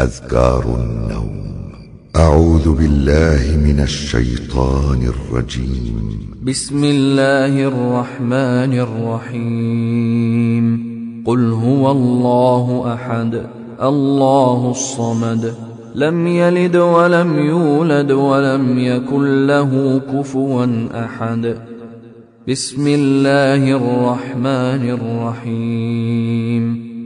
أذكار النوم. أعوذ بالله من الشيطان الرجيم. بسم الله الرحمن الرحيم. قل هو الله أحد الله الصمد. لم يلد ولم يولد ولم يكن له كفوا أحد. بسم الله الرحمن الرحيم.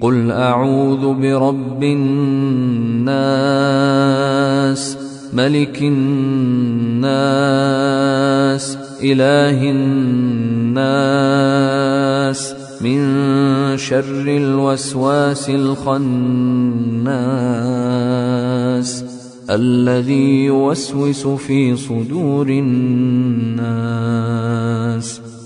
قل أعوذ برب الناس ملك الناس إله الناس من شر الوسواس الخناس الذي يوسوس في صدور الناس.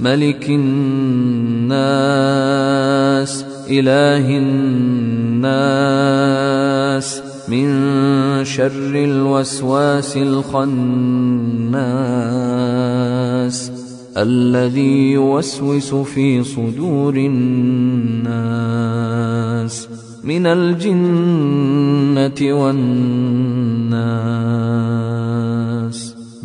ملك الناس إله الناس من شر الوسواس الخناس الذي يوسوس في صدور الناس من الجنة والناس.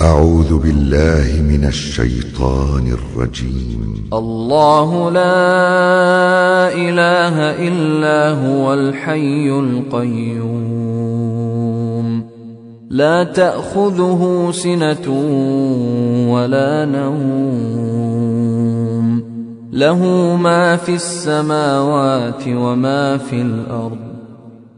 أعوذ بالله من الشيطان الرجيم. الله لا إله إلا هو الحي القيوم. لا تأخذه سنة ولا نوم. له ما في السماوات وما في الأرض.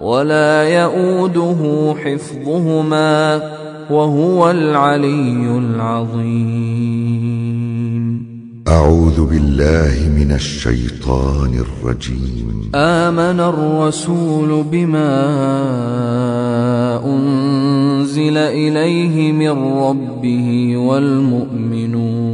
ولا يئوده حفظهما وهو العلي العظيم. أعوذ بالله من الشيطان الرجيم. آمن الرسول بما أنزل إليه من ربه والمؤمنون.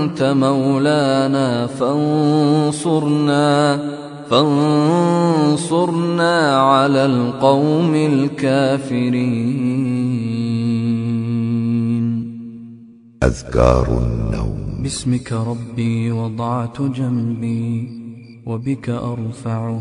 أنت مولانا فانصرنا فانصرنا على القوم الكافرين. أذكار النوم. باسمك ربي وضعت جنبي وبك أرفعه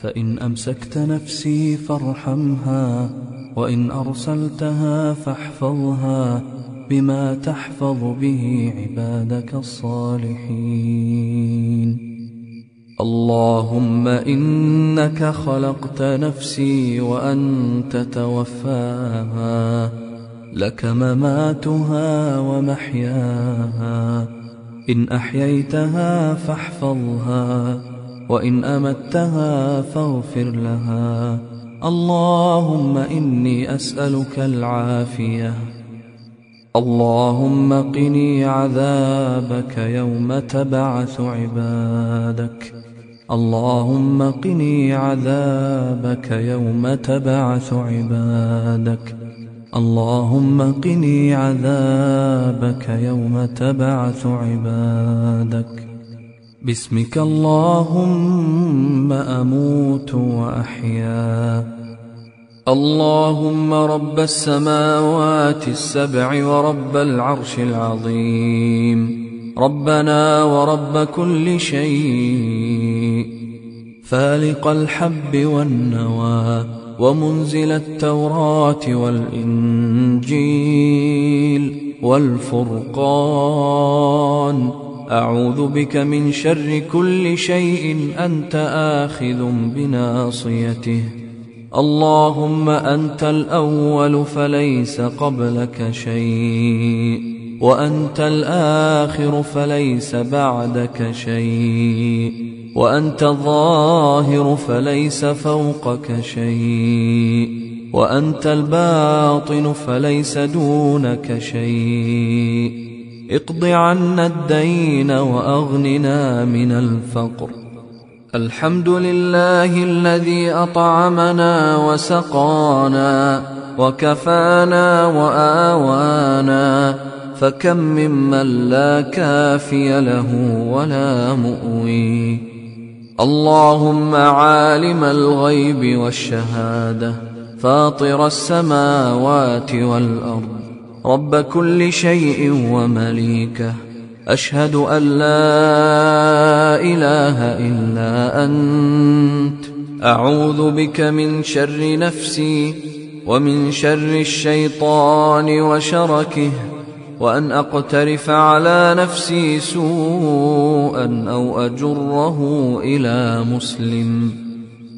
فإن أمسكت نفسي فارحمها وإن أرسلتها فاحفظها. بما تحفظ به عبادك الصالحين. اللهم إنك خلقت نفسي وأنت توفاها لك مماتها ومحياها. إن أحييتها فاحفظها وإن أمتها فاغفر لها. اللهم إني أسألك العافية. اللهم قني عذابك يوم تبعث عبادك. اللهم قني عذابك يوم تبعث عبادك. اللهم قني عذابك يوم تبعث عبادك. باسمك اللهم أموت وأحيا. اللهم رب السماوات السبع ورب العرش العظيم. ربنا ورب كل شيء. فالق الحب والنوى ومنزل التوراة والإنجيل والفرقان. أعوذ بك من شر كل شيء أنت آخذ بناصيته. اللهم أنت الأول فليس قبلك شيء وأنت الآخر فليس بعدك شيء وأنت الظاهر فليس فوقك شيء وأنت الباطن فليس دونك شيء. اقض عنا الدين وأغننا من الفقر. الحمد لله الذي أطعمنا وسقانا وكفانا وآوانا فكم ممن لا كافي له ولا مؤوي. اللهم عالم الغيب والشهادة فاطر السماوات والأرض رب كل شيء ومليكه. أشهد أن لا إله إلا أنت. أعوذ بك من شر نفسي ومن شر الشيطان وشركه وأن أقترف على نفسي سوءا أو أجره إلى مسلم.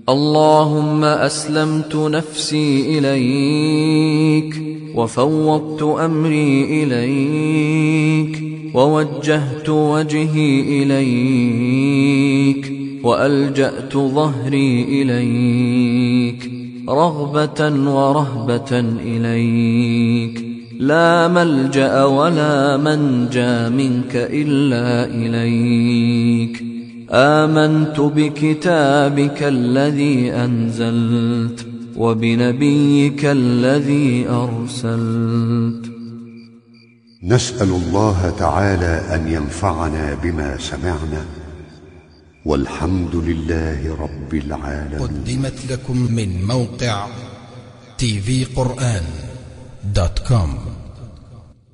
اللهم أسلمت نفسي إليك وفوضت أمري إليك. ووجهت وجهي إليك وألجأت ظهري إليك رغبة ورهبة إليك لا ملجأ ولا منجى منك إلا إليك آمنت بكتابك الذي أنزلت وبنبيك الذي أرسلت نسأل الله تعالى أن ينفعنا بما سمعنا. والحمد لله رب العالمين. قدمت لكم من موقع TV Quran dot com